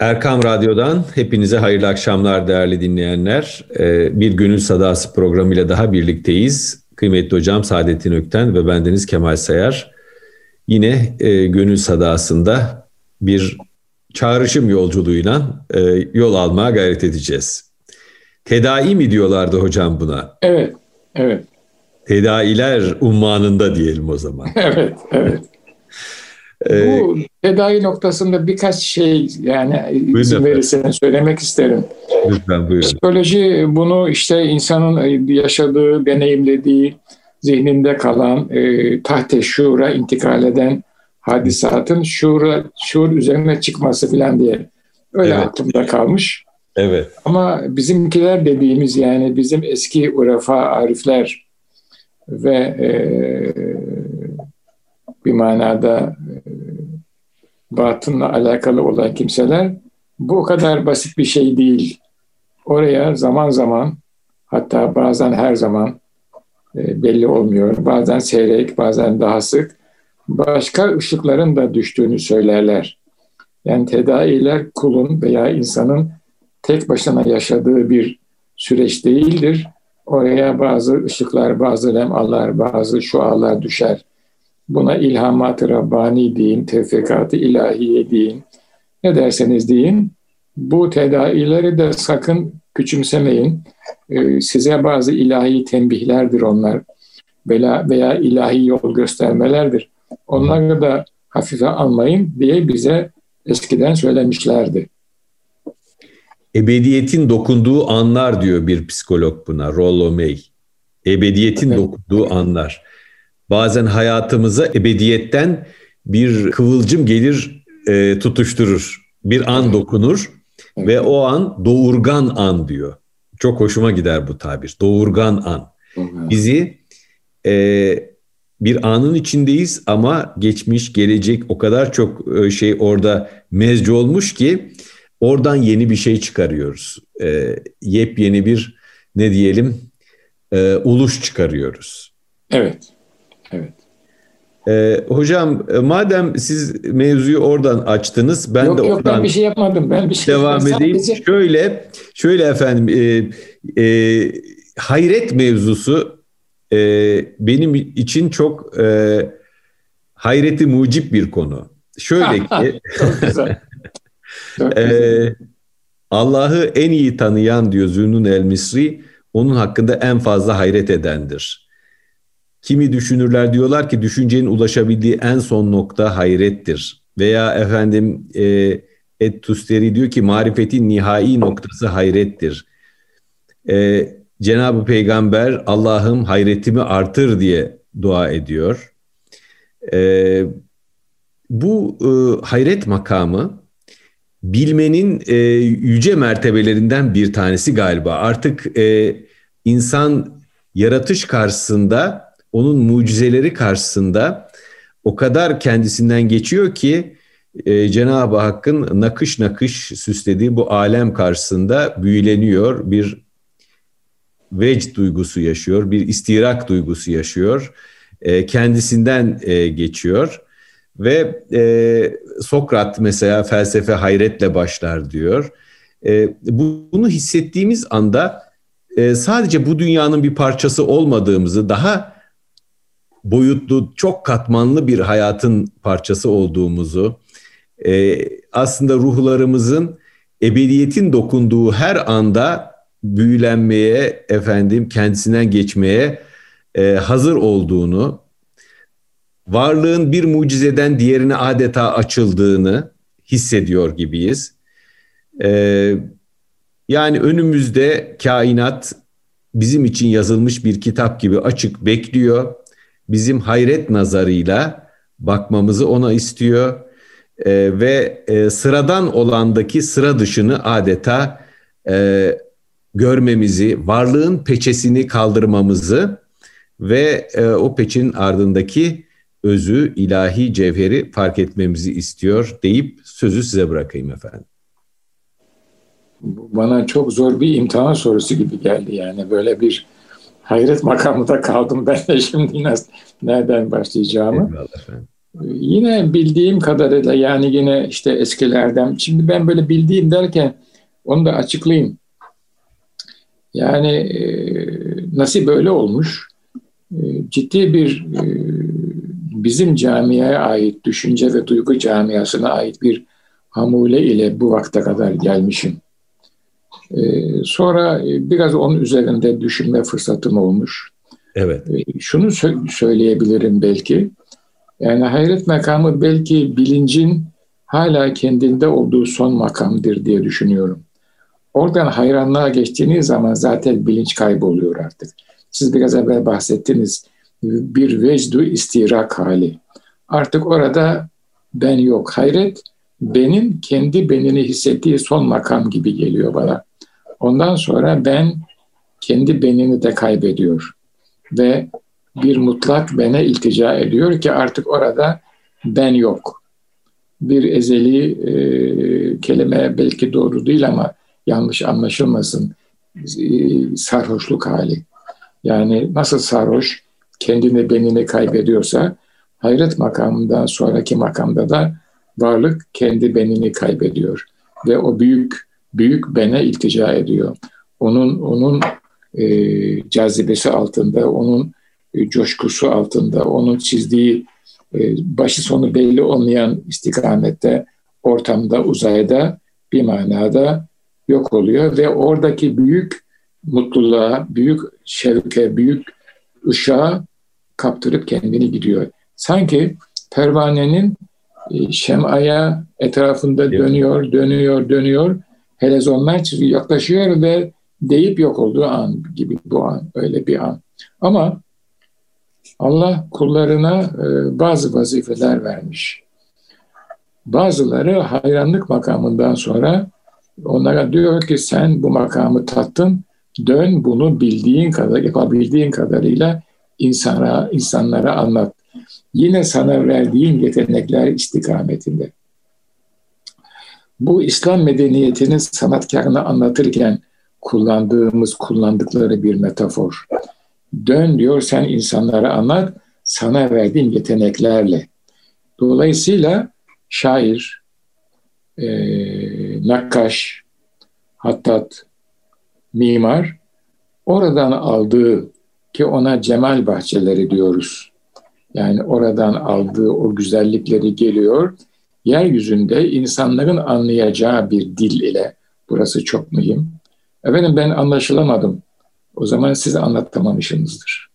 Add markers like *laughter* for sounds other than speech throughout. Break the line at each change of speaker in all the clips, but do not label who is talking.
Erkam Radyo'dan hepinize hayırlı akşamlar değerli dinleyenler. Ee, bir Gönül Sadası programıyla daha birlikteyiz. Kıymetli hocam Saadettin Ökten ve bendeniz Kemal Sayar. Yine e, Gönül Sadası'nda bir çağrışım yolculuğuyla e, yol almaya gayret edeceğiz. Tedai mi diyorlardı hocam buna?
Evet, evet.
Tedailer ummanında diyelim o zaman. *laughs*
evet, evet. Bu tedavi noktasında birkaç şey yani izin verirseniz söylemek isterim.
Lütfen buyurun.
Psikoloji bunu işte insanın yaşadığı, deneyimlediği, zihninde kalan, e, tahte şuura intikal eden hadisatın şuura, şuur üzerine çıkması falan diye öyle evet. aklımda kalmış.
Evet.
Ama bizimkiler dediğimiz yani bizim eski urafa arifler ve e, bir manada e, batınla alakalı olan kimseler bu kadar basit bir şey değil. Oraya zaman zaman hatta bazen her zaman e, belli olmuyor. Bazen seyrek, bazen daha sık başka ışıkların da düştüğünü söylerler. Yani tedaviler kulun veya insanın tek başına yaşadığı bir süreç değildir. Oraya bazı ışıklar, bazı lemalar, bazı şualar düşer. Buna ilhamat-ı Rabbani deyin, tevfikat-ı ilahiye deyin. Ne derseniz deyin. Bu tedavileri de sakın küçümsemeyin. Ee, size bazı ilahi tembihlerdir onlar. Veya, veya ilahi yol göstermelerdir. Onları da hafife almayın diye bize eskiden söylemişlerdi.
Ebediyetin dokunduğu anlar diyor bir psikolog buna, Rollo May. Ebediyetin evet. dokunduğu anlar. Bazen hayatımıza ebediyetten bir kıvılcım gelir, e, tutuşturur. Bir an dokunur ve o an doğurgan an diyor. Çok hoşuma gider bu tabir. Doğurgan an. Bizi e, bir anın içindeyiz ama geçmiş, gelecek o kadar çok e, şey orada mezci olmuş ki oradan yeni bir şey çıkarıyoruz. E, yepyeni bir ne diyelim e, uluş çıkarıyoruz.
Evet, evet.
Ee, hocam e, madem siz mevzuyu oradan açtınız ben
yok,
de
yok,
oradan
ben bir şey yapmadım. Ben bir şey
devam edeyim. Sadece... Şöyle şöyle efendim e, e, hayret mevzusu e, benim için çok e, hayreti mucip bir konu. Şöyle *laughs* ki *laughs* e, Allah'ı en iyi tanıyan diyor Zünnun el Misri onun hakkında en fazla hayret edendir. Kimi düşünürler diyorlar ki düşüncenin ulaşabildiği en son nokta hayrettir. Veya efendim e, Et Tusteri diyor ki marifetin nihai noktası hayrettir. E, Cenab-ı Peygamber Allah'ım hayretimi artır diye dua ediyor. E, bu e, hayret makamı bilmenin e, yüce mertebelerinden bir tanesi galiba. Artık e, insan yaratış karşısında, onun mucizeleri karşısında o kadar kendisinden geçiyor ki e, Cenab-ı Hakk'ın nakış nakış süslediği bu alem karşısında büyüleniyor. Bir vecd duygusu yaşıyor, bir istirak duygusu yaşıyor. E, kendisinden e, geçiyor. Ve e, Sokrat mesela felsefe hayretle başlar diyor. E, bunu hissettiğimiz anda e, sadece bu dünyanın bir parçası olmadığımızı, daha boyutlu, çok katmanlı bir hayatın parçası olduğumuzu, e, aslında ruhlarımızın ebediyetin dokunduğu her anda büyülenmeye, efendim kendisinden geçmeye e, hazır olduğunu, varlığın bir mucizeden diğerine adeta açıldığını hissediyor gibiyiz. E, yani önümüzde kainat bizim için yazılmış bir kitap gibi açık bekliyor. Bizim hayret nazarıyla bakmamızı ona istiyor. E, ve e, sıradan olandaki sıra dışını adeta e, görmemizi, varlığın peçesini kaldırmamızı ve e, o peçin ardındaki özü, ilahi cevheri fark etmemizi istiyor deyip sözü size bırakayım efendim.
Bana çok zor bir imtihan sorusu gibi geldi yani böyle bir hayret makamında kaldım ben de şimdi nasıl, nereden başlayacağımı. Yine bildiğim kadarıyla yani yine işte eskilerden. Şimdi ben böyle bildiğim derken onu da açıklayayım. Yani e, nasıl böyle olmuş? E, ciddi bir e, bizim camiye ait, düşünce ve duygu camiasına ait bir hamule ile bu vakte kadar gelmişim. E, sonra e, biraz onun üzerinde düşünme fırsatım olmuş.
Evet.
E, şunu sö- söyleyebilirim belki. Yani hayret makamı belki bilincin hala kendinde olduğu son makamdır diye düşünüyorum. Oradan hayranlığa geçtiğiniz zaman zaten bilinç kayboluyor artık. Siz biraz evvel bahsettiniz. Bir vecdu istirak hali. Artık orada ben yok. Hayret benim kendi benini hissettiği son makam gibi geliyor bana. Ondan sonra ben kendi benini de kaybediyor. Ve bir mutlak bene iltica ediyor ki artık orada ben yok. Bir ezeli e, kelime belki doğru değil ama yanlış anlaşılmasın e, sarhoşluk hali. Yani nasıl sarhoş kendini benini kaybediyorsa hayret makamından sonraki makamda da varlık kendi benini kaybediyor ve o büyük büyük bene iltica ediyor. Onun onun e, cazibesi altında, onun e, coşkusu altında, onun çizdiği e, başı sonu belli olmayan istikamette, ortamda, uzayda bir manada yok oluyor ve oradaki büyük mutluluğa, büyük şevke, büyük ışığa kaptırıp kendini gidiyor. Sanki pervanenin e, şemaya etrafında dönüyor, dönüyor, dönüyor. Helezonlar yaklaşıyor ve deyip yok olduğu an gibi bu an, öyle bir an. Ama Allah kullarına e, bazı vazifeler vermiş. Bazıları hayranlık makamından sonra onlara diyor ki sen bu makamı tattın, dön bunu bildiğin kadar, yapabildiğin kadarıyla insana, insanlara anlat. Yine sana verdiğin yetenekler istikametinde. Bu İslam medeniyetinin sanatkarını anlatırken kullandığımız, kullandıkları bir metafor. Dön diyor sen insanlara anlat, sana verdiğim yeteneklerle. Dolayısıyla şair, e, nakkaş, hattat, mimar oradan aldığı ki ona cemal bahçeleri diyoruz. Yani oradan aldığı o güzellikleri geliyor. Yeryüzünde insanların anlayacağı bir dil ile burası çok mühim. Efendim ben anlaşılamadım. O zaman siz anlatamamışsınızdır.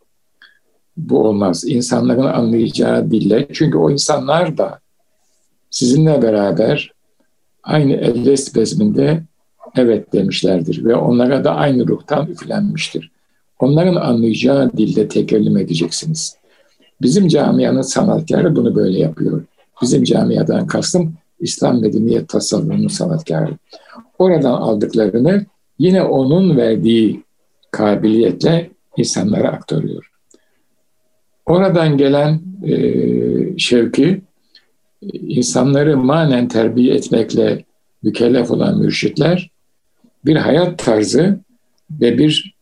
Bu olmaz. İnsanların anlayacağı dille. Çünkü o insanlar da sizinle beraber aynı elles bezminde evet demişlerdir ve onlara da aynı ruhtan üflenmiştir. Onların anlayacağı dilde tekellim edeceksiniz. Bizim camianın sanatkarı bunu böyle yapıyor. Bizim camiadan kastım İslam medeniyet tasavvurunun sanatkarı. Oradan aldıklarını yine onun verdiği kabiliyetle insanlara aktarıyor. Oradan gelen e, şevki insanları manen terbiye etmekle mükellef olan mürşitler bir hayat tarzı ve bir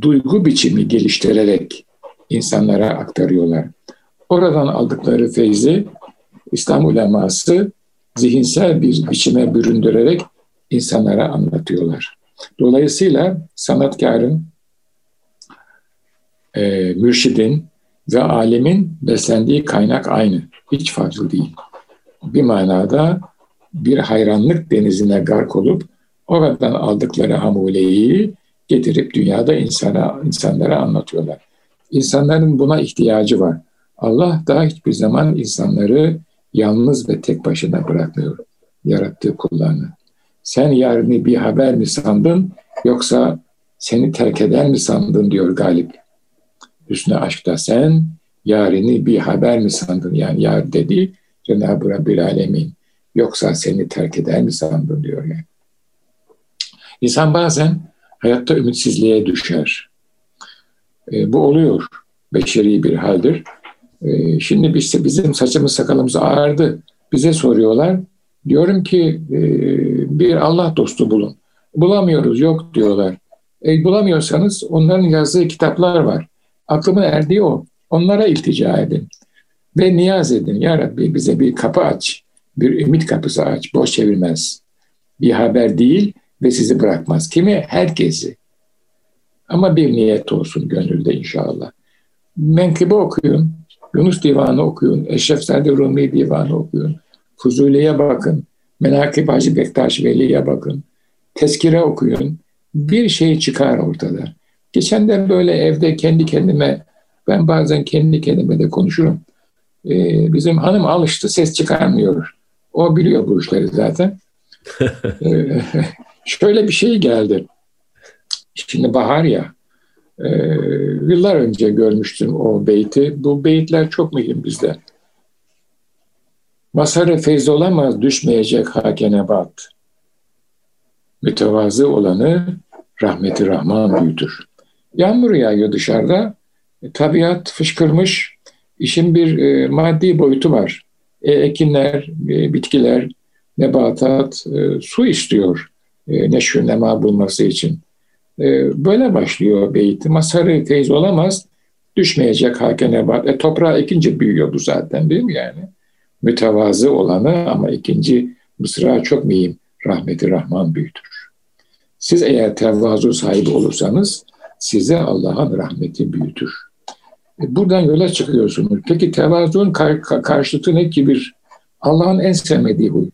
duygu biçimi geliştirerek insanlara aktarıyorlar. Oradan aldıkları feyzi İslam uleması zihinsel bir biçime büründürerek insanlara anlatıyorlar. Dolayısıyla sanatkarın, e, mürşidin ve alemin beslendiği kaynak aynı. Hiç farklı değil. Bir manada bir hayranlık denizine gark olup oradan aldıkları hamuleyi getirip dünyada insana, insanlara anlatıyorlar. İnsanların buna ihtiyacı var. Allah daha hiçbir zaman insanları yalnız ve tek başına bırakmıyor yarattığı kullarını. Sen yarını bir haber mi sandın yoksa seni terk eder mi sandın diyor Galip. Hüsnü aşkta sen yarını bir haber mi sandın? Yani yar dedi Cenab-ı Rabbil Alemin. Yoksa seni terk eder mi sandın diyor yani. İnsan bazen hayatta ümitsizliğe düşer. E, bu oluyor. Beşeri bir haldir. E, şimdi biz, bizim saçımız sakalımız ağardı. Bize soruyorlar. Diyorum ki e, bir Allah dostu bulun. Bulamıyoruz, yok diyorlar. E, bulamıyorsanız onların yazdığı kitaplar var. Aklımın erdiği o. Onlara iltica edin. Ve niyaz edin. Ya Rabbi bize bir kapı aç. Bir ümit kapısı aç. Boş çevirmez. Bir haber değil ve sizi bırakmaz. Kimi? Herkesi. Ama bir niyet olsun gönülde inşallah. Menkıbe okuyun. Yunus Divanı okuyun. Eşref Sade Rumi Divanı okuyun. Fuzuli'ye bakın. Menakib Hacı Bektaş Veli'ye bakın. Tezkire okuyun. Bir şey çıkar ortada. Geçen de böyle evde kendi kendime, ben bazen kendi kendime de konuşurum. Ee, bizim hanım alıştı, ses çıkarmıyor. O biliyor bu işleri zaten. *laughs* ee, *laughs* şöyle bir şey geldi. Şimdi bahar ya, e, yıllar önce görmüştüm o beyti. Bu beyitler çok mühim bizde. Masarı feyz olamaz düşmeyecek hakene bat. Mütevazı olanı rahmeti rahman büyütür. Yağmur yağıyor dışarıda. E, tabiat fışkırmış. İşin bir e, maddi boyutu var. E, ekinler, e, bitkiler, nebatat e, su istiyor e, neşür nema bulması için. E, böyle başlıyor beyt. Masarı feyz olamaz, düşmeyecek hake nebat. E, toprağa ikinci büyüyor bu zaten değil mi yani? Mütevazı olanı ama ikinci mısra çok mühim. Rahmeti Rahman büyütür. Siz eğer tevazu sahibi olursanız size Allah'ın rahmeti büyütür. E, buradan yola çıkıyorsunuz. Peki tevazuun kar- karşıtı ne kibir? Allah'ın en sevmediği huy.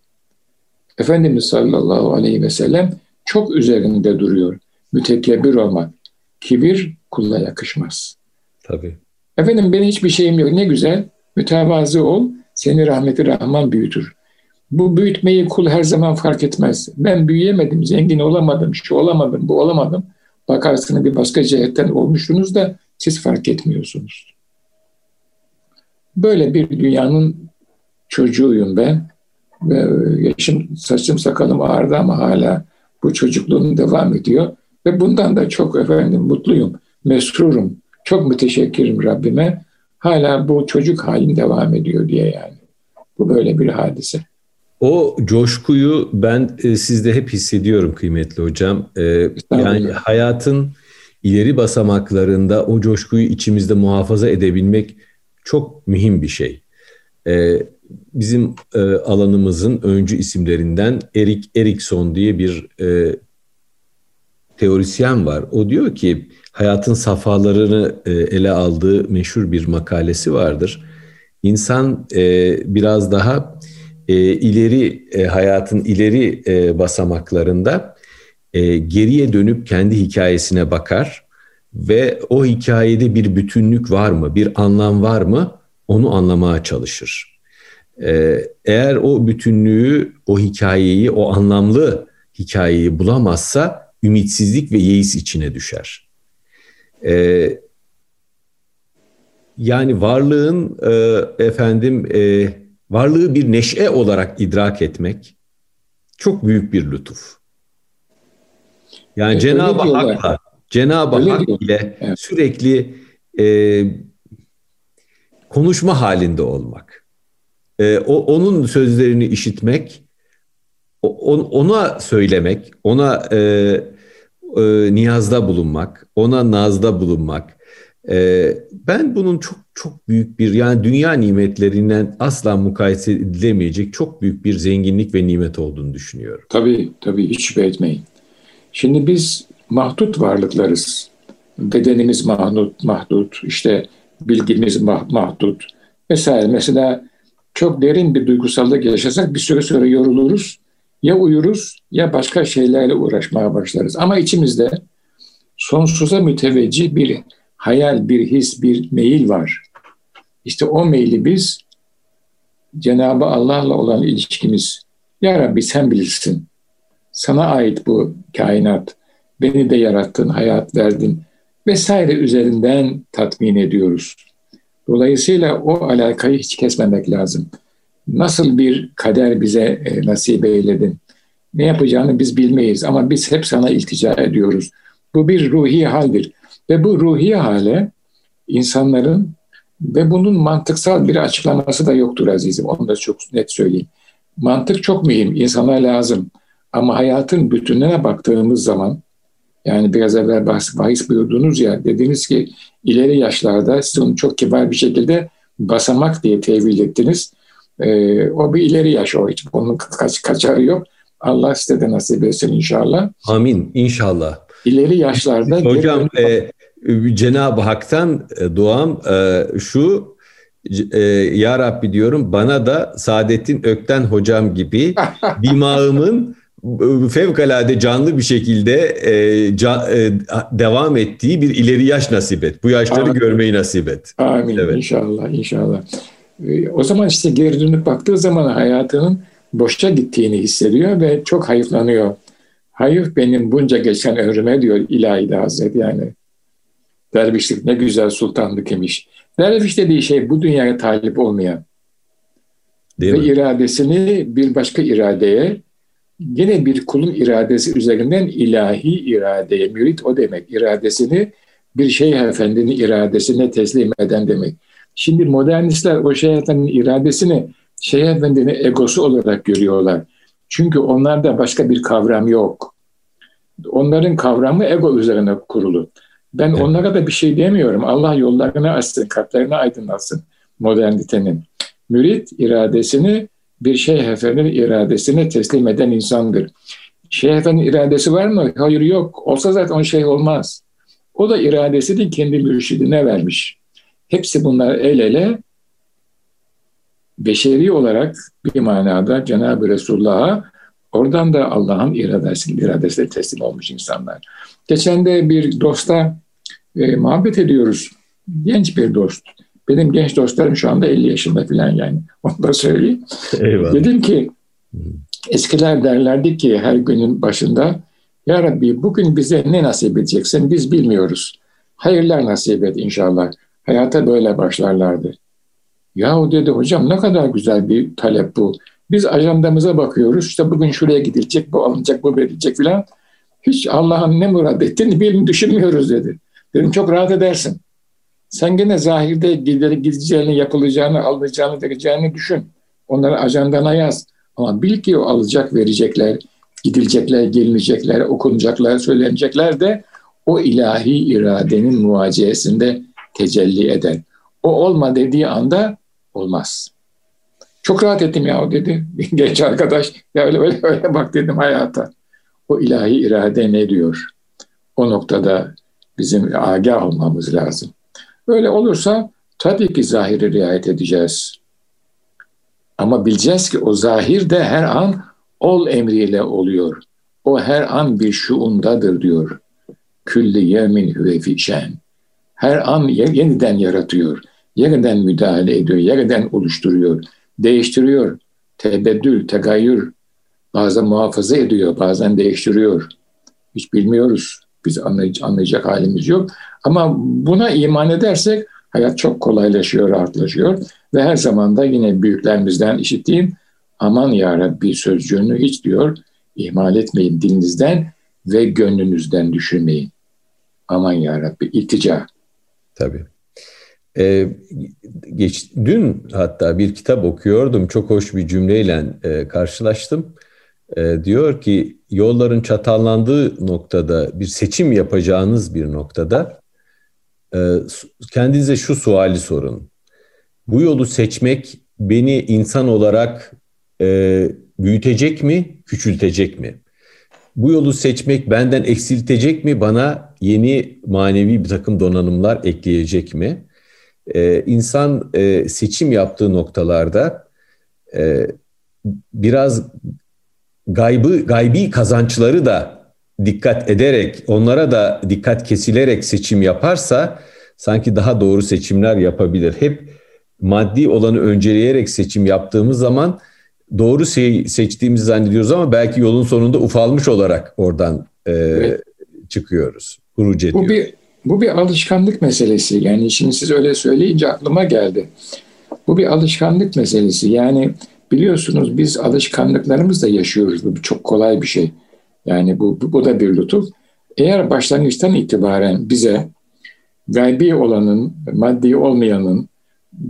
Efendimiz sallallahu aleyhi ve sellem çok üzerinde duruyor. Mütekebbir olmak. Kibir kulla yakışmaz.
Tabii.
Efendim benim hiçbir şeyim yok. Ne güzel. Mütevazı ol. Seni rahmeti Rahman büyütür. Bu büyütmeyi kul her zaman fark etmez. Ben büyüyemedim, zengin olamadım, şu olamadım, bu olamadım. Bakarsınız bir başka cihetten olmuşsunuz da siz fark etmiyorsunuz. Böyle bir dünyanın çocuğuyum ben. Ve yaşım, saçım, sakalım ağırdı ama hala bu çocukluğum devam ediyor. Ve bundan da çok efendim mutluyum, mesrurum. Çok müteşekkirim Rabbime. Hala bu çocuk halim devam ediyor diye yani. Bu böyle bir hadise.
O coşkuyu ben e, sizde hep hissediyorum kıymetli hocam. E, yani hayatın ileri basamaklarında o coşkuyu içimizde muhafaza edebilmek çok mühim bir şey. E, bizim e, alanımızın öncü isimlerinden Erik Erikson diye bir e, teorisyen var. O diyor ki hayatın safhalarını e, ele aldığı meşhur bir makalesi vardır. İnsan e, biraz daha e, ileri hayatın ileri basamaklarında geriye dönüp kendi hikayesine bakar ve o hikayede bir bütünlük var mı, bir anlam var mı onu anlamaya çalışır. Eğer o bütünlüğü, o hikayeyi, o anlamlı hikayeyi bulamazsa ümitsizlik ve yeis içine düşer. E, yani varlığın e, efendim e, varlığı bir neşe olarak idrak etmek çok büyük bir lütuf. Yani e, Cenab-ı Hak'la Cenab-ı Hak ile evet. sürekli e, konuşma halinde olmak. E, o onun sözlerini işitmek, ona söylemek, ona e, e, niyazda bulunmak, ona nazda bulunmak. E, ben bunun çok çok büyük bir yani dünya nimetlerinden asla mukayese edilemeyecek çok büyük bir zenginlik ve nimet olduğunu düşünüyorum.
Tabii tabii hiç şüphe etmeyin. Şimdi biz mahdut varlıklarız. Bedenimiz mahdut, mahdut, işte bilgimiz mahdut vesaire. Mesela çok derin bir duygusallık yaşasak bir süre sonra yoruluruz. Ya uyuruz ya başka şeylerle uğraşmaya başlarız. Ama içimizde sonsuza müteveccih bir hayal, bir his, bir meyil var. İşte o meyli biz Cenab-ı Allah'la olan ilişkimiz. Ya Rabbi sen bilirsin. Sana ait bu kainat. Beni de yarattın, hayat verdin vesaire üzerinden tatmin ediyoruz. Dolayısıyla o alakayı hiç kesmemek lazım. Nasıl bir kader bize e, nasip eyledin? Ne yapacağını biz bilmeyiz ama biz hep sana iltica ediyoruz. Bu bir ruhi haldir. Ve bu ruhi hale insanların ve bunun mantıksal bir açıklaması da yoktur azizim. Onu da çok net söyleyeyim. Mantık çok mühim, insana lazım. Ama hayatın bütününe baktığımız zaman, yani biraz evvel bahis, buyurdunuz ya, dediniz ki ileri yaşlarda, siz onu çok kibar bir şekilde basamak diye tevil ettiniz. Ee, o bir ileri yaş o hiç bunun kaç, kaçarı yok. Allah size de nasip etsin inşallah.
Amin inşallah.
İleri yaşlarda...
Hocam e, Cenab-ı Hak'tan e, duam e, şu e, Ya Rabbi diyorum bana da Saadettin Ökten hocam gibi *laughs* dimağımın fevkalade canlı bir şekilde e, ca, e, devam ettiği bir ileri yaş nasip et. Bu yaşları Amin. görmeyi nasip et.
Amin evet. inşallah inşallah. E, o zaman işte geri dönüp baktığı zaman hayatının boşa gittiğini hissediyor ve çok hayıflanıyor. Hayır benim bunca geçen ömrüme diyor ilahi Hazret yani. Dervişlik ne güzel sultanlık imiş. Derviş dediği şey bu dünyaya talip olmayan Değil ve mi? iradesini bir başka iradeye yine bir kulun iradesi üzerinden ilahi iradeye mürit o demek. iradesini bir şey efendinin iradesine teslim eden demek. Şimdi modernistler o şey efendinin iradesini şey efendinin egosu olarak görüyorlar. Çünkü onlarda başka bir kavram yok. Onların kavramı ego üzerine kurulu. Ben evet. onlara da bir şey demiyorum. Allah yollarını açsın, kalplerini aydınlatsın modernitenin. Mürit iradesini bir şeyh efendinin iradesine teslim eden insandır. Şeyh efendinin iradesi var mı? Hayır yok. Olsa zaten o şeyh olmaz. O da iradesini kendi mürşidine vermiş. Hepsi bunlar el ele beşeri olarak bir manada Cenab-ı Resulullah'a oradan da Allah'ın iradesi, iradesine teslim olmuş insanlar. Geçen de bir dosta e, muhabbet ediyoruz. Genç bir dost. Benim genç dostlarım şu anda 50 yaşında falan yani. *laughs* Onu da söyleyeyim. Eyvallah. Dedim ki eskiler derlerdi ki her günün başında Ya Rabbi bugün bize ne nasip edeceksin biz bilmiyoruz. Hayırlar nasip et inşallah. Hayata böyle başlarlardı. Yahu dedi hocam ne kadar güzel bir talep bu. Biz ajandamıza bakıyoruz. İşte bugün şuraya gidilecek, bu alınacak, bu verilecek filan. Hiç Allah'ın ne murad ettiğini bilin düşünmüyoruz dedi. Dedim çok rahat edersin. Sen gene zahirde gideceğini, yapılacağını, alınacağını, vereceğini düşün. Onları ajandana yaz. Ama bil ki o alacak, verecekler, gidilecekler, gelinecekler, okunacaklar, söylenecekler de o ilahi iradenin muvaciyesinde tecelli eder. O olma dediği anda olmaz. Çok rahat ettim ya dedi *laughs* genç arkadaş. Ya öyle öyle öyle bak dedim hayata. O ilahi irade ne diyor? O noktada bizim agah olmamız lazım. Öyle olursa tabii ki zahiri riayet edeceğiz. Ama bileceğiz ki o zahir de her an ol emriyle oluyor. O her an bir şuundadır diyor. Külli yemin hüve fişen. Her an yeniden yaratıyor. Yeniden müdahale ediyor. Yeniden oluşturuyor. Değiştiriyor. Tebeddül, tegayyür. Bazen muhafaza ediyor. Bazen değiştiriyor. Hiç bilmiyoruz. Biz anlayacak halimiz yok. Ama buna iman edersek hayat çok kolaylaşıyor, rahatlaşıyor. Ve her zaman da yine büyüklerimizden işittiğim aman ya Rabbi sözcüğünü hiç diyor ihmal etmeyin dilinizden ve gönlünüzden düşürmeyin. Aman ya Rabbi iltica.
Tabii. Ee, geç, dün hatta bir kitap okuyordum. Çok hoş bir cümleyle e, karşılaştım. E, diyor ki yolların çatallandığı noktada bir seçim yapacağınız bir noktada e, kendinize şu suali sorun. Bu yolu seçmek beni insan olarak e, büyütecek mi, küçültecek mi? Bu yolu seçmek benden eksiltecek mi, bana yeni manevi bir takım donanımlar ekleyecek mi? Ee, insan e, seçim yaptığı noktalarda e, biraz gaybı gaybi kazançları da dikkat ederek, onlara da dikkat kesilerek seçim yaparsa sanki daha doğru seçimler yapabilir. Hep maddi olanı önceleyerek seçim yaptığımız zaman doğru şey seçtiğimizi zannediyoruz ama belki yolun sonunda ufalmış olarak oradan e, evet. çıkıyoruz. Kurucu
Bu bir bu bir alışkanlık meselesi. Yani şimdi siz öyle söyleyince aklıma geldi. Bu bir alışkanlık meselesi. Yani biliyorsunuz biz alışkanlıklarımızla yaşıyoruz. Bu çok kolay bir şey. Yani bu, bu, bu da bir lütuf. Eğer başlangıçtan itibaren bize gaybi olanın, maddi olmayanın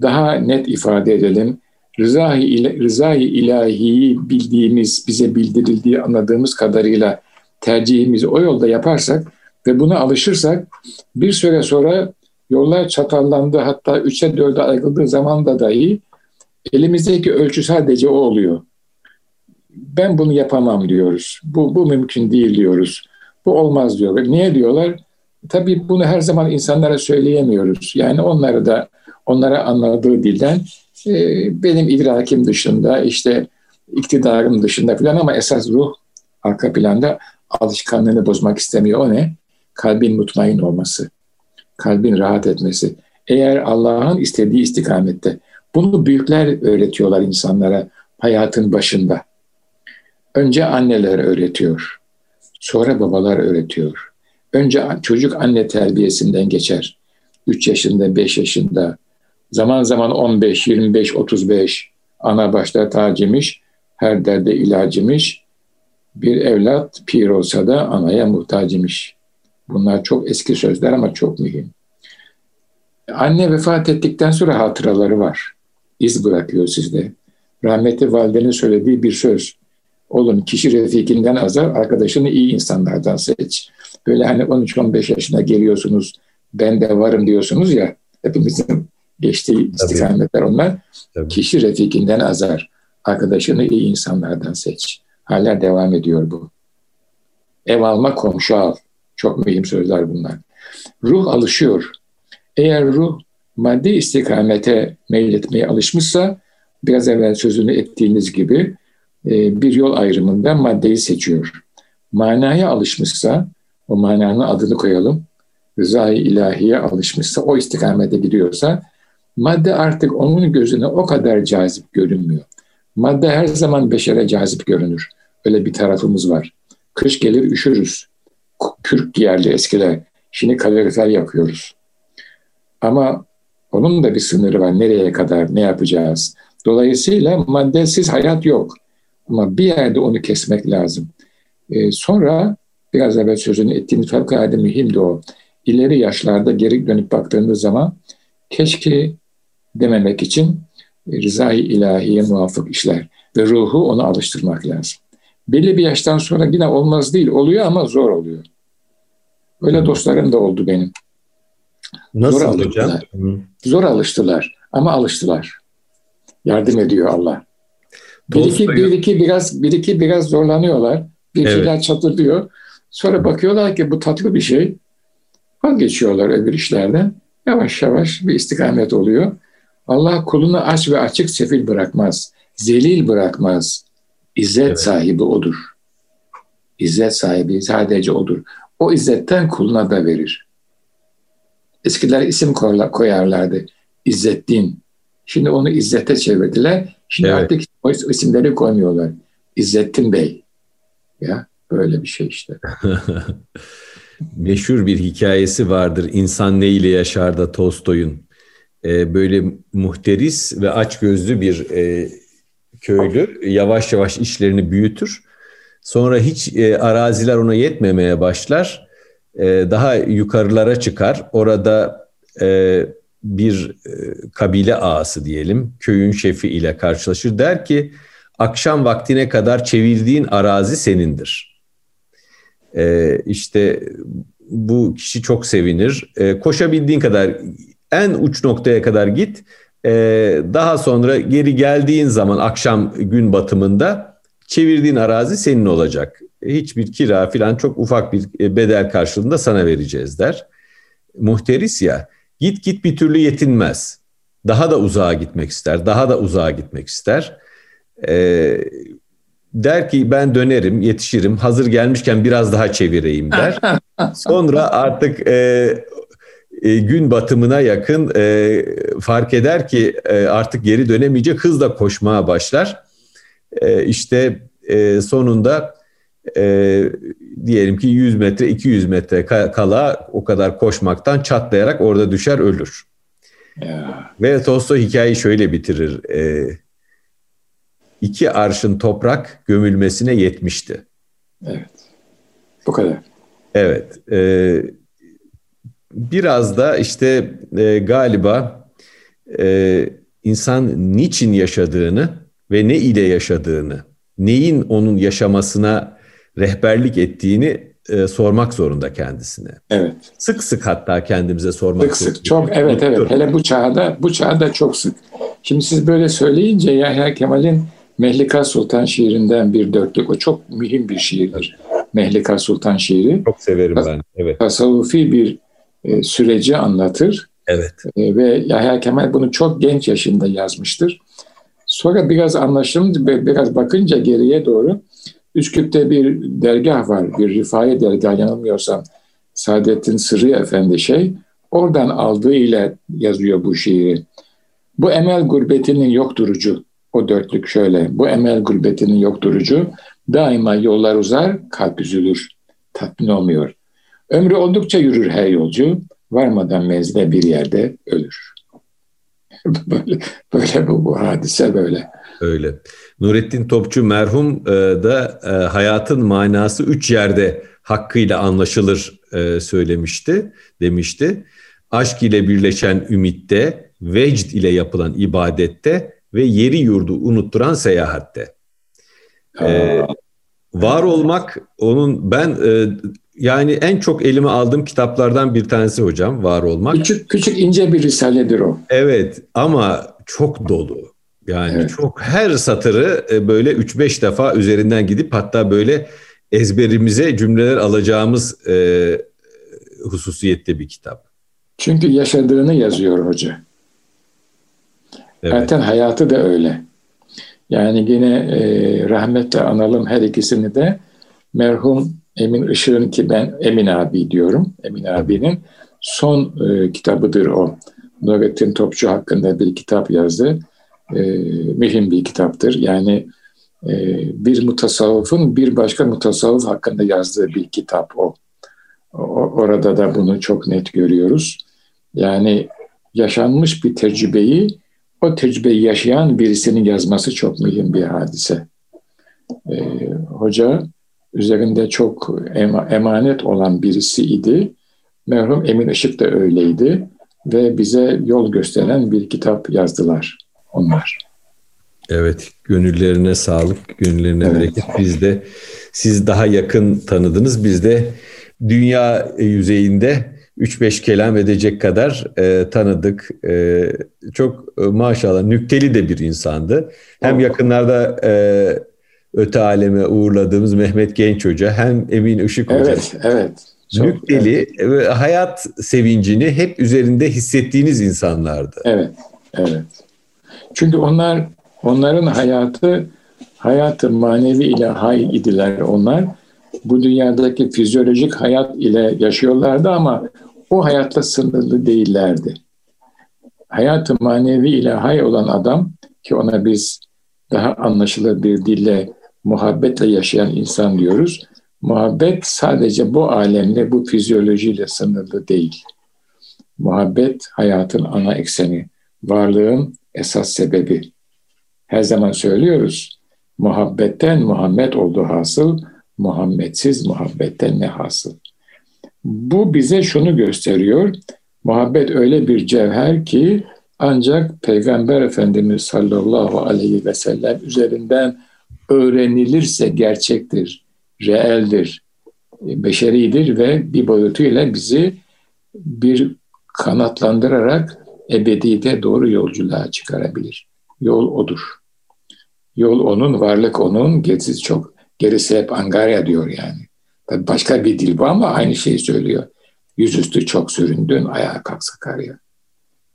daha net ifade edelim, rızayı, rızayı ilahiyi bildiğimiz, bize bildirildiği anladığımız kadarıyla tercihimizi o yolda yaparsak ve buna alışırsak bir süre sonra Yollar çatallandı hatta üçe dörde ayrıldığı zaman da dahi elimizdeki ölçü sadece o oluyor. Ben bunu yapamam diyoruz. Bu, bu mümkün değil diyoruz. Bu olmaz diyorlar. Niye diyorlar? Tabii bunu her zaman insanlara söyleyemiyoruz. Yani onları da onlara anladığı dilden e, benim idrakim dışında işte iktidarım dışında falan ama esas ruh arka planda alışkanlığını bozmak istemiyor. O ne? Kalbin mutmain olması. Kalbin rahat etmesi. Eğer Allah'ın istediği istikamette. Bunu büyükler öğretiyorlar insanlara hayatın başında. Önce anneler öğretiyor. Sonra babalar öğretiyor. Önce çocuk anne terbiyesinden geçer. 3 yaşında, 5 yaşında, zaman zaman 15, 25, 35 ana başta tacimiş, her derde ilacımış. Bir evlat pir olsa da anaya muhtaç imiş. Bunlar çok eski sözler ama çok mühim. Anne vefat ettikten sonra hatıraları var. İz bırakıyor sizde. Rahmetli validenin söylediği bir söz. Oğlum kişi refikinden azar, arkadaşını iyi insanlardan seç. Böyle hani 13-15 yaşına geliyorsunuz, ben de varım diyorsunuz ya, hepimizin geçtiği istikametler onlar. Tabii. Kişi refikinden azar, arkadaşını iyi insanlardan seç. Hala devam ediyor bu. Ev alma, komşu al. Çok mühim sözler bunlar. Ruh alışıyor. Eğer ruh maddi istikamete meyletmeye alışmışsa, biraz evvel sözünü ettiğiniz gibi e, bir yol ayrımında maddeyi seçiyor. Manaya alışmışsa, o mananın adını koyalım, rızayı ilahiye alışmışsa, o istikamete gidiyorsa, madde artık onun gözüne o kadar cazip görünmüyor. Madde her zaman beşere cazip görünür. Öyle bir tarafımız var. Kış gelir üşürüz. Kürk giyerli eskiler. Şimdi kalorifer yapıyoruz. Ama onun da bir sınırı var. Nereye kadar, ne yapacağız? Dolayısıyla maddesiz hayat yok. Ama bir yerde onu kesmek lazım. Ee, sonra biraz evvel sözünü ettiğimiz fevkalade mühimdi o. İleri yaşlarda geri dönüp baktığımız zaman keşke dememek için rızayı ilahiye muvafık işler ve ruhu onu alıştırmak lazım. Belli bir yaştan sonra yine olmaz değil, oluyor ama zor oluyor. Öyle dostlarım da oldu benim.
Nasıl zor hocam?
Zor alıştılar ama alıştılar. Yardım ediyor Allah. Bir iki, bir iki biraz bir iki biraz zorlanıyorlar. Bir evet. şeyler çatırıyor. Sonra bakıyorlar ki bu tatlı bir şey. Vazgeçiyorlar öbür işlerden. Yavaş yavaş bir istikamet oluyor. Allah kulunu aç ve açık sefil bırakmaz. Zelil bırakmaz. İzzet evet. sahibi odur. İzzet sahibi sadece odur. O izzetten kuluna da verir. Eskiler isim koyarlardı. İzzettin. Şimdi onu İzzet'e çevirdiler. Şimdi evet. artık o isimleri koymuyorlar. İzzettin Bey. Ya böyle bir şey işte. *laughs*
Meşhur bir hikayesi vardır. İnsan ne ile yaşar da Tolstoy'un. Ee, böyle muhteris ve açgözlü bir e, köylü yavaş yavaş işlerini büyütür. Sonra hiç e, araziler ona yetmemeye başlar. E, daha yukarılara çıkar. Orada e, bir e, kabile ağası diyelim, köyün şefi ile karşılaşır. Der ki akşam vaktine kadar çevirdiğin arazi senindir. E, işte bu kişi çok sevinir. E, koşabildiğin kadar en uç noktaya kadar git. E, daha sonra geri geldiğin zaman akşam gün batımında çevirdiğin arazi senin olacak. Hiçbir kira falan çok ufak bir e, bedel karşılığında sana vereceğiz der. Muhteris ya Git git bir türlü yetinmez. Daha da uzağa gitmek ister, daha da uzağa gitmek ister. Ee, der ki ben dönerim, yetişirim, hazır gelmişken biraz daha çevireyim der. *laughs* Sonra artık e, e, gün batımına yakın e, fark eder ki e, artık geri dönemeyecek, hızla koşmaya başlar. E, işte e, sonunda e, diyelim ki 100 metre 200 metre kala o kadar koşmaktan çatlayarak orada düşer ölür. Ya. Ve Tolstoy hikayeyi şöyle bitirir. E, iki arşın toprak gömülmesine yetmişti.
Evet. Bu kadar.
Evet. E, biraz da işte e, galiba e, insan niçin yaşadığını ve ne ile yaşadığını, neyin onun yaşamasına rehberlik ettiğini e, sormak zorunda kendisine.
Evet.
Sık sık hatta kendimize sormak
sık sık çok evet evet hele bu çağda bu çağda çok sık. Şimdi siz böyle söyleyince Yahya Kemal'in Mehlika Sultan şiirinden bir dörtlük o çok mühim bir şiirdir. Mehlika Sultan şiiri.
Çok severim ben. Evet.
Tasavvufi bir e, süreci anlatır.
Evet.
E, ve Yahya Kemal bunu çok genç yaşında yazmıştır. Sonra biraz anlaşılınca, biraz bakınca geriye doğru Üsküp'te bir dergah var, bir rifai dergah yanılmıyorsam Saadettin Sırrı Efendi şey, oradan aldığı ile yazıyor bu şiiri. Bu emel gurbetinin yok durucu, o dörtlük şöyle, bu emel gurbetinin yok durucu, daima yollar uzar, kalp üzülür, tatmin olmuyor. Ömrü oldukça yürür her yolcu, varmadan menzile bir yerde ölür. *laughs* böyle, böyle bu, bu hadise böyle.
Öyle. Nurettin Topçu merhum e, da e, hayatın manası üç yerde hakkıyla anlaşılır e, söylemişti, demişti. Aşk ile birleşen ümitte, vecd ile yapılan ibadette ve yeri yurdu unutturan seyahatte. Ee, var olmak onun ben e, yani en çok elime aldığım kitaplardan bir tanesi hocam var olmak.
Küçük küçük ince bir risaledir o.
Evet ama çok dolu. Yani evet. çok her satırı e, böyle 3-5 defa üzerinden gidip hatta böyle ezberimize cümleler alacağımız e, hususiyette bir kitap.
Çünkü yaşadığını yazıyor hoca. Evet. Zaten hayatı da öyle. Yani yine e, rahmetle analım her ikisini de merhum Emin Işık'ın ki ben Emin abi diyorum. Emin abinin son e, kitabıdır o. Nurettin Topçu hakkında bir kitap yazdı e, mühim bir kitaptır. Yani e, bir mutasavvıfın bir başka mutasavvıf hakkında yazdığı bir kitap o. o. Orada da bunu çok net görüyoruz. Yani yaşanmış bir tecrübeyi o tecrübeyi yaşayan birisinin yazması çok mühim bir hadise. E, hoca üzerinde çok emanet olan birisi idi. Merhum Emin Işık da öyleydi ve bize yol gösteren bir kitap yazdılar onlar.
Evet, gönüllerine sağlık, gönüllerine evet. bereket. Biz de siz daha yakın tanıdınız. Biz de dünya yüzeyinde 3-5 kelam edecek kadar e, tanıdık. E, çok e, maşallah nükteli de bir insandı. Hem yakınlarda e, öte aleme uğurladığımız Mehmet Genç Hoca hem Emin Işık Hoca.
Evet, evet.
Çok, nükteli evet. hayat sevincini hep üzerinde hissettiğiniz insanlardı.
Evet, evet. Çünkü onlar onların hayatı hayatı manevi ile hay idiler onlar. Bu dünyadaki fizyolojik hayat ile yaşıyorlardı ama o hayatla sınırlı değillerdi. Hayatı manevi ile hay olan adam ki ona biz daha anlaşılır bir dille muhabbetle yaşayan insan diyoruz. Muhabbet sadece bu alemle, bu fizyolojiyle sınırlı değil. Muhabbet hayatın ana ekseni, varlığın esas sebebi. Her zaman söylüyoruz. Muhabbetten Muhammed oldu hasıl, Muhammedsiz muhabbetten ne hasıl. Bu bize şunu gösteriyor. Muhabbet öyle bir cevher ki ancak Peygamber Efendimiz sallallahu aleyhi ve sellem üzerinden öğrenilirse gerçektir, reeldir, beşeridir ve bir boyutuyla bizi bir kanatlandırarak ebedide doğru yolculuğa çıkarabilir. Yol odur. Yol onun, varlık onun, gerisi çok. Gerisi hep Angarya diyor yani. Tabii başka bir dil bu ama aynı şeyi söylüyor. Yüzüstü çok süründün, ayağa kalk Sakarya.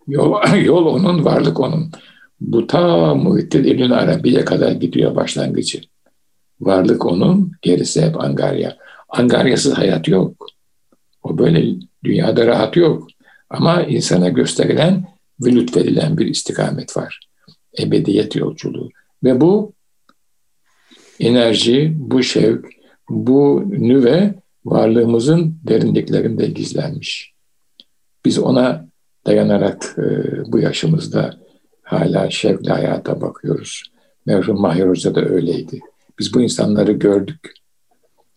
Yol, *laughs* yol onun, varlık onun. Bu ta Muhittin İbn Arabi'ye kadar gidiyor başlangıcı. Varlık onun, gerisi hep Angarya. Angaryasız hayat yok. O böyle dünyada rahat yok. Ama insana gösterilen ve lütfedilen bir istikamet var. Ebediyet yolculuğu. Ve bu enerji, bu şevk, bu nüve varlığımızın derinliklerinde gizlenmiş. Biz ona dayanarak e, bu yaşımızda hala şevkle hayata bakıyoruz. Merhum Mahir Hoca da öyleydi. Biz bu insanları gördük.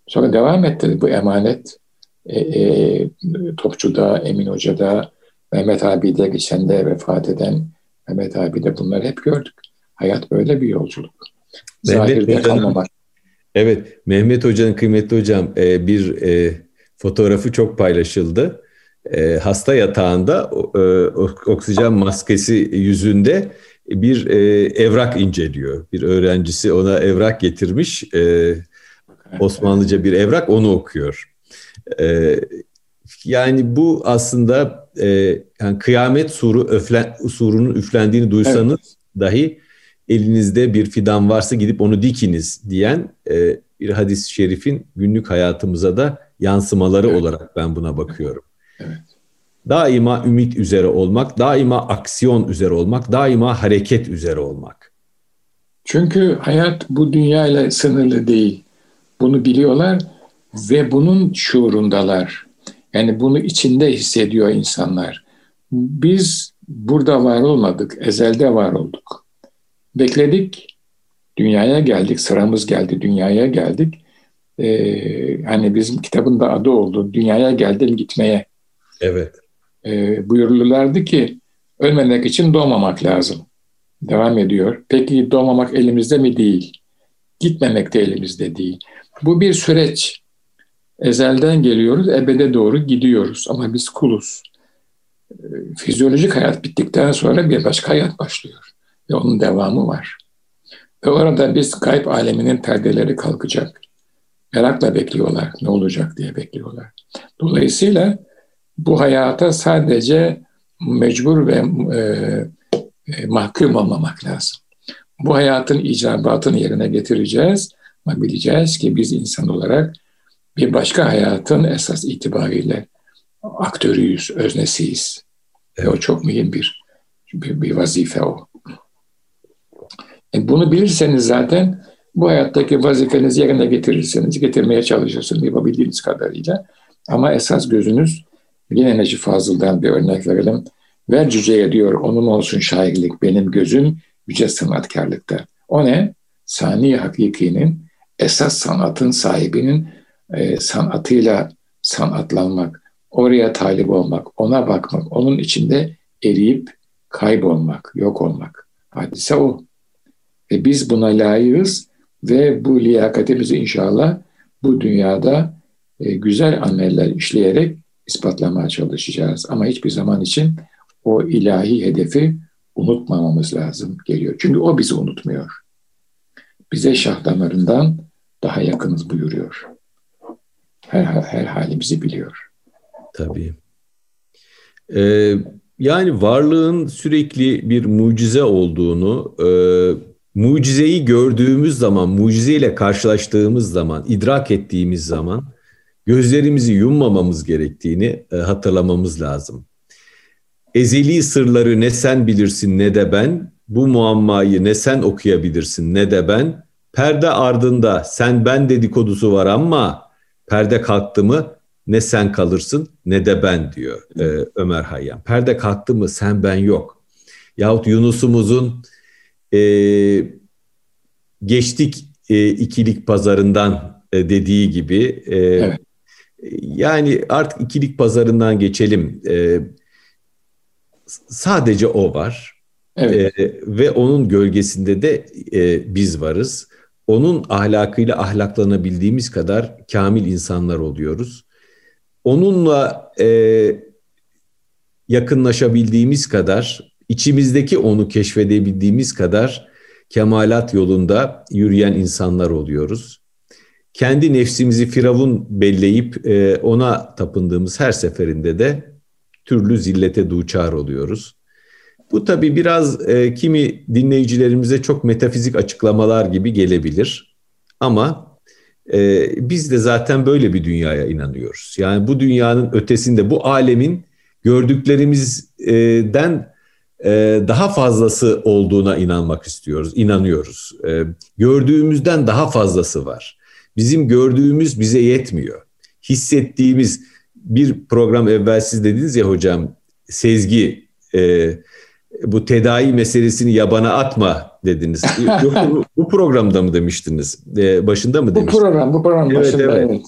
Sonra devam etti bu emanet e, e, Topçu'da, Emin Hoca'da, Mehmet abi de geçen de vefat eden Mehmet abi de bunları hep gördük. Hayat böyle bir yolculuk.
Zahirde kalmamak. Evet, Mehmet Hoca'nın kıymetli hocam e, bir e, fotoğrafı çok paylaşıldı. E, hasta yatağında oksijen maskesi yüzünde bir evrak inceliyor. Bir öğrencisi ona evrak getirmiş. Osmanlıca bir evrak onu okuyor. Yani bu aslında yani kıyamet suru öflen, surunun üflendiğini duysanız evet. dahi elinizde bir fidan varsa gidip onu dikiniz diyen e, bir hadis-i şerifin günlük hayatımıza da yansımaları evet. olarak ben buna bakıyorum. Evet. Daima ümit üzere olmak, daima aksiyon üzere olmak, daima hareket üzere olmak.
Çünkü hayat bu dünyayla sınırlı değil. Bunu biliyorlar ve bunun şuurundalar. Yani bunu içinde hissediyor insanlar. Biz burada var olmadık, ezelde var olduk. Bekledik, dünyaya geldik, sıramız geldi, dünyaya geldik. Ee, hani bizim kitabın da adı oldu, dünyaya geldim gitmeye.
Evet.
Ee, buyururlardı ki, ölmemek için doğmamak lazım. Devam ediyor. Peki doğmamak elimizde mi? Değil. Gitmemek de elimizde değil. Bu bir süreç. Ezelden geliyoruz, ebede doğru gidiyoruz ama biz kuluz. Ee, fizyolojik hayat bittikten sonra bir başka hayat başlıyor ve onun devamı var. Ve orada biz kayıp aleminin perdeleri kalkacak. Merakla bekliyorlar, ne olacak diye bekliyorlar. Dolayısıyla bu hayata sadece mecbur ve e, e, mahkum olmamak lazım. Bu hayatın icabatını yerine getireceğiz ama bileceğiz ki biz insan olarak bir başka hayatın esas itibariyle aktörüyüz, öznesiyiz. Evet. Ve o çok mühim bir, bir, bir vazife o. E bunu bilirseniz zaten bu hayattaki vazifenizi yerine getirirsiniz, getirmeye çalışırsınız yapabildiğiniz kadarıyla. Ama esas gözünüz yine Necip Fazıl'dan bir örnek verelim. Ver cüceye diyor, onun olsun şairlik, benim gözüm yüce sanatkarlıkta. O ne? Sani Hakiki'nin, esas sanatın sahibinin e, sanatıyla sanatlanmak, oraya talip olmak, ona bakmak, onun içinde eriyip kaybolmak, yok olmak. Hadise o. Ve biz buna layığız ve bu liyakatimizi inşallah bu dünyada e, güzel ameller işleyerek ispatlamaya çalışacağız. Ama hiçbir zaman için o ilahi hedefi unutmamamız lazım geliyor. Çünkü o bizi unutmuyor. Bize şah damarından daha yakınız buyuruyor. Her, her halimizi biliyor.
Tabii. Ee, yani varlığın sürekli bir mucize olduğunu, e, mucizeyi gördüğümüz zaman, mucizeyle karşılaştığımız zaman, idrak ettiğimiz zaman gözlerimizi yummamamız gerektiğini e, hatırlamamız lazım. Ezeli sırları ne sen bilirsin ne de ben, bu muammayı ne sen okuyabilirsin ne de ben, perde ardında sen ben dedikodusu var ama perde kalktı mı ne sen kalırsın ne de ben diyor e, Ömer Hayyam. Perde kalktı mı sen ben yok. Yahut Yunus'umuzun e, geçtik e, ikilik pazarından e, dediği gibi e, evet. Yani artık ikilik pazarından geçelim. E, sadece o var. Evet. E, ve onun gölgesinde de e, biz varız. Onun ahlakıyla ahlaklanabildiğimiz kadar kamil insanlar oluyoruz. Onunla e, yakınlaşabildiğimiz kadar, içimizdeki onu keşfedebildiğimiz kadar kemalat yolunda yürüyen insanlar oluyoruz. Kendi nefsimizi firavun belleyip e, ona tapındığımız her seferinde de türlü zillete duçar oluyoruz. Bu tabii biraz e, kimi dinleyicilerimize çok metafizik açıklamalar gibi gelebilir. Ama e, biz de zaten böyle bir dünyaya inanıyoruz. Yani bu dünyanın ötesinde, bu alemin gördüklerimizden e, daha fazlası olduğuna inanmak istiyoruz, inanıyoruz. E, gördüğümüzden daha fazlası var. Bizim gördüğümüz bize yetmiyor. Hissettiğimiz bir program evvel siz dediniz ya hocam, sezgi, e, bu tedavi meselesini yabana atma dediniz. *laughs* Yok bu, bu programda mı demiştiniz? başında mı demiştiniz?
Bu program, bu program evet, başında evet. evet.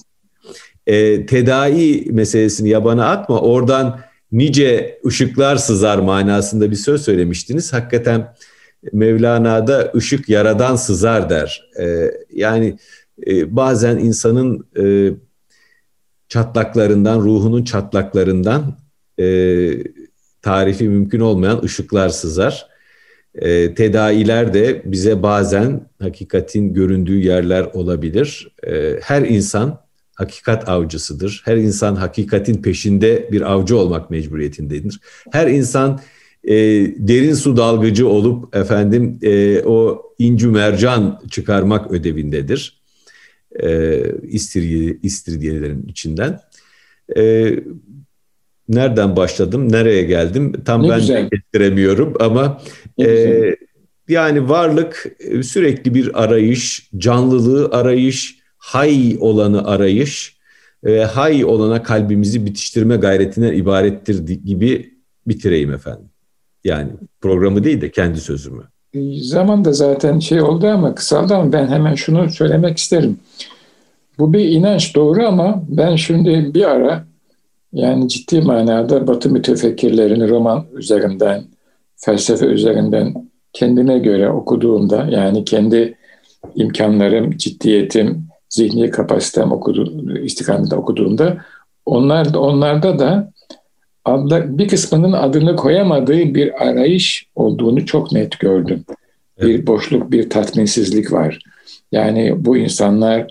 E, tedavi meselesini yabana atma. Oradan nice ışıklar sızar manasında bir söz söylemiştiniz. Hakikaten Mevlana'da ışık yaradan sızar der. Ee, yani e, bazen insanın e, çatlaklarından, ruhunun çatlaklarından e, tarifi mümkün olmayan ışıklar sızar. E, tedailer de bize bazen hakikatin göründüğü yerler olabilir. E, her insan hakikat avcısıdır. Her insan hakikatin peşinde bir avcı olmak mecburiyetindedir. Her insan e, derin su dalgıcı olup efendim e, o incü mercan çıkarmak ödevindedir. E, istirye, istiryelerin içinden. E, nereden başladım, nereye geldim tam ne ben güzel. de getiremiyorum ama e, yani varlık e, sürekli bir arayış, canlılığı arayış, hay olanı arayış ve hay olana kalbimizi bitiştirme gayretinden ibarettir gibi bitireyim efendim. Yani programı değil de kendi sözümü.
Zaman da zaten şey oldu ama kısaldı ama ben hemen şunu söylemek isterim. Bu bir inanç doğru ama ben şimdi bir ara yani ciddi manada Batı mütefekkirlerini roman üzerinden, felsefe üzerinden kendime göre okuduğumda yani kendi imkanlarım, ciddiyetim, zihni kapasitem okudu, istikamette okuduğumda onlar, onlarda da adla, bir kısmının adını koyamadığı bir arayış olduğunu çok net gördüm. Evet. Bir boşluk, bir tatminsizlik var. Yani bu insanlar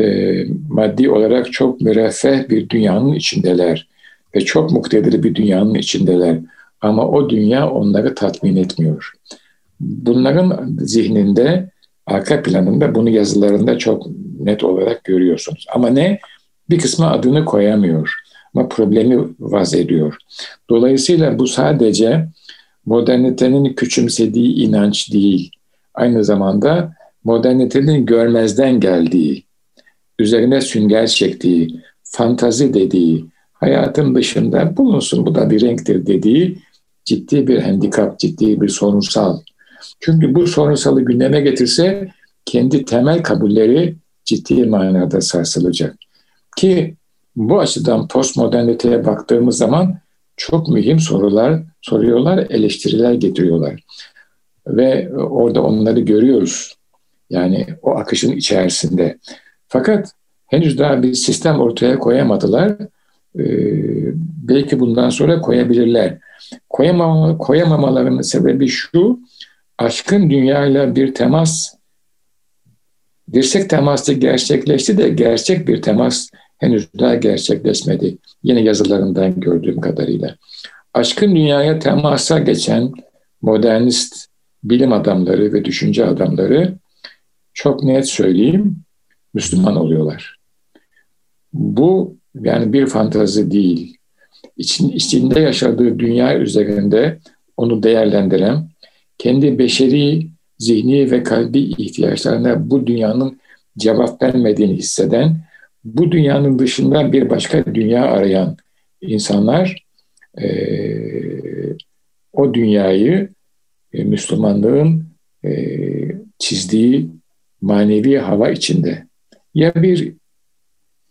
e, maddi olarak çok müreffeh bir dünyanın içindeler ve çok muktedir bir dünyanın içindeler. Ama o dünya onları tatmin etmiyor. Bunların zihninde, arka planında bunu yazılarında çok net olarak görüyorsunuz. Ama ne? Bir kısmı adını koyamıyor ama problemi vaz ediyor. Dolayısıyla bu sadece modernitenin küçümsediği inanç değil. Aynı zamanda modernitenin görmezden geldiği, üzerine sünger çektiği, fantazi dediği, hayatın dışında bulunsun bu da bir renktir dediği ciddi bir handikap, ciddi bir sorunsal. Çünkü bu sorunsalı gündeme getirse kendi temel kabulleri ciddi manada sarsılacak. Ki bu açıdan postmoderniteye baktığımız zaman çok mühim sorular soruyorlar, eleştiriler getiriyorlar. Ve orada onları görüyoruz. Yani o akışın içerisinde. Fakat henüz daha bir sistem ortaya koyamadılar. Ee, belki bundan sonra koyabilirler. Koyamama, koyamamalarının sebebi şu, aşkın dünyayla bir temas, dirsek teması gerçekleşti de gerçek bir temas henüz daha gerçekleşmedi. Yine yazılarından gördüğüm kadarıyla. Aşkın dünyaya temasa geçen modernist bilim adamları ve düşünce adamları çok net söyleyeyim Müslüman oluyorlar. Bu yani bir fantazi değil. İçin, içinde yaşadığı dünya üzerinde onu değerlendiren, kendi beşeri, zihni ve kalbi ihtiyaçlarına bu dünyanın cevap vermediğini hisseden bu dünyanın dışında bir başka dünya arayan insanlar e, o dünyayı e, Müslümanlığın e, çizdiği manevi hava içinde ya bir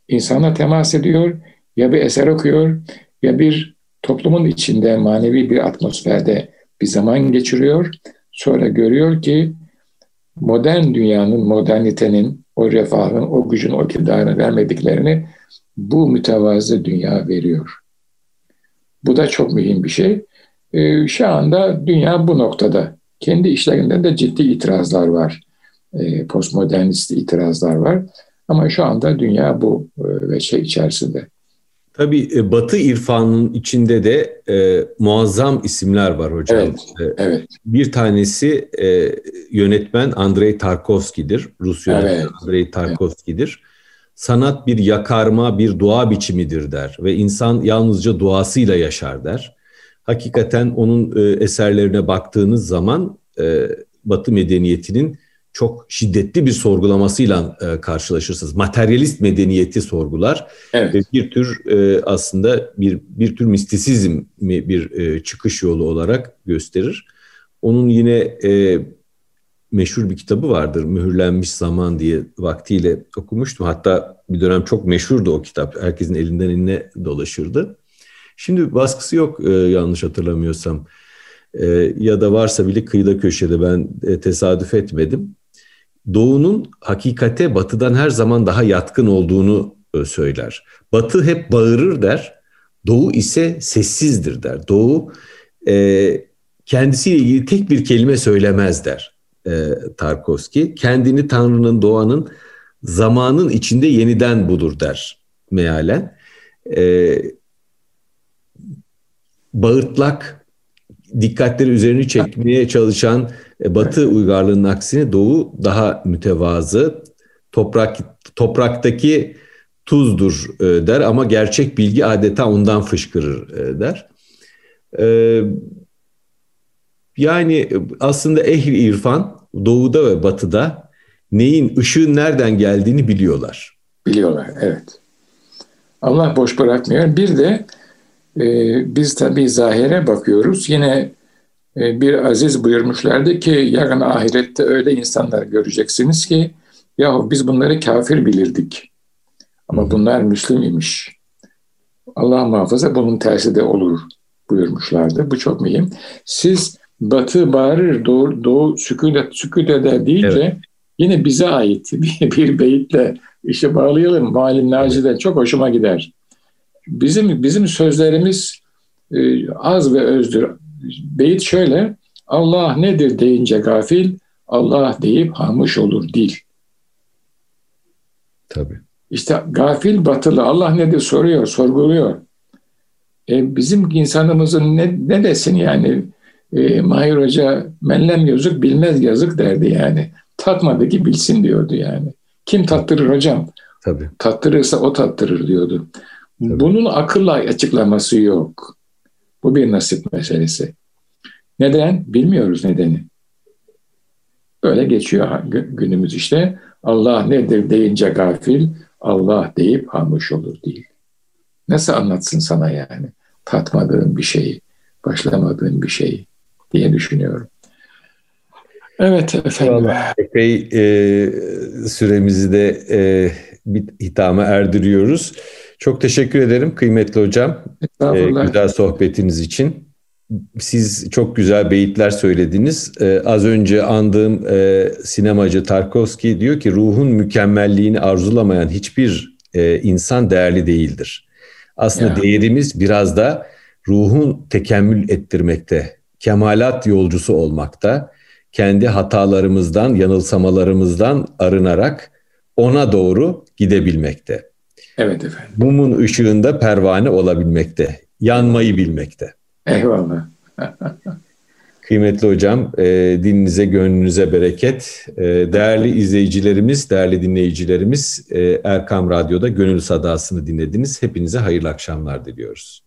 insana temas ediyor ya bir eser okuyor ya bir toplumun içinde manevi bir atmosferde bir zaman geçiriyor. Sonra görüyor ki modern dünyanın, modernitenin o refahın, o gücün, o iktidarını vermediklerini bu mütevazı dünya veriyor. Bu da çok mühim bir şey. Ee, şu anda dünya bu noktada. Kendi işlerinden de ciddi itirazlar var. Ee, postmodernist itirazlar var. Ama şu anda dünya bu e, ve şey içerisinde.
Tabii e, Batı irfanının içinde de e, muazzam isimler var hocam.
Evet, e, evet.
Bir tanesi e, yönetmen Andrei Tarkovski'dir. Rus yönetmen evet, Andrei Tarkovski'dir. Evet. Sanat bir yakarma, bir dua biçimidir der ve insan yalnızca duasıyla yaşar der. Hakikaten onun e, eserlerine baktığınız zaman e, Batı medeniyetinin çok şiddetli bir sorgulamasıyla e, karşılaşırsınız. Materyalist medeniyeti sorgular. Evet. Ve bir tür e, aslında bir bir tür mistisizm bir e, çıkış yolu olarak gösterir. Onun yine e, meşhur bir kitabı vardır. Mühürlenmiş Zaman diye vaktiyle okumuştum. Hatta bir dönem çok meşhurdu o kitap. Herkesin elinden eline dolaşırdı. Şimdi baskısı yok e, yanlış hatırlamıyorsam. E, ya da varsa bile kıyıda köşede ben e, tesadüf etmedim. Doğu'nun hakikate Batı'dan her zaman daha yatkın olduğunu e, söyler. Batı hep bağırır der, Doğu ise sessizdir der. Doğu e, kendisiyle ilgili tek bir kelime söylemez der e, Tarkovski. Kendini Tanrı'nın, doğanın, zamanın içinde yeniden bulur der mealen. E, bağırtlak, dikkatleri üzerine çekmeye çalışan Batı uygarlığının aksine Doğu daha mütevazı, toprak topraktaki tuzdur e, der ama gerçek bilgi adeta ondan fışkırır e, der. E, yani aslında ehli irfan doğuda ve batıda neyin ışığın nereden geldiğini biliyorlar.
Biliyorlar evet. Allah boş bırakmıyor. Bir de e, biz tabii zahire bakıyoruz. Yine e, bir aziz buyurmuşlardı ki yarın ahirette öyle insanlar göreceksiniz ki yahu biz bunları kafir bilirdik. Ama bunlar Müslüm imiş. Allah muhafaza bunun tersi de olur buyurmuşlardı. Bu çok mühim. Siz batı bağırır, doğu, doğu sükut, sükut eder deyince evet. yine bize ait *laughs* bir, bir beyitle işe bağlayalım. Malim Naci'de çok hoşuma gider. Bizim bizim sözlerimiz e, az ve özdür. Beyit şöyle, Allah nedir deyince gafil, Allah deyip hamuş olur dil.
Tabii.
İşte gafil batılı Allah nedir soruyor, sorguluyor. E, bizim insanımızın ne, ne desin yani? E, Mahir Hoca menlem yazık bilmez yazık derdi yani. Tatmadı ki bilsin diyordu yani. Kim tattırır hocam?
Tabii.
Tattırırsa o tattırır diyordu. Tabii. Bunun akılla açıklaması yok. Bu bir nasip meselesi. Neden? Bilmiyoruz nedeni. Böyle geçiyor günümüz işte. Allah nedir deyince gafil, Allah deyip hamuş olur değil. Nasıl anlatsın sana yani? Tatmadığın bir şeyi, başlamadığın bir şeyi diye düşünüyorum. Evet efendim.
Epey e, süremizi de e, bir hitama erdiriyoruz. Çok teşekkür ederim kıymetli hocam. E, güzel sohbetiniz için siz çok güzel beyitler söylediniz. Ee, az önce andığım e, sinemacı Tarkovski diyor ki ruhun mükemmelliğini arzulamayan hiçbir e, insan değerli değildir. Aslında ya. değerimiz biraz da ruhun tekemmül ettirmekte, kemalat yolcusu olmakta, kendi hatalarımızdan, yanılsamalarımızdan arınarak ona doğru gidebilmekte.
Evet efendim.
Mumun ışığında pervane olabilmekte, yanmayı bilmekte.
Eyvallah. *laughs*
Kıymetli hocam, e, dininize, gönlünüze bereket. E, değerli izleyicilerimiz, değerli dinleyicilerimiz, e, Erkam Radyo'da Gönül Sadası'nı dinlediniz. Hepinize hayırlı akşamlar diliyoruz.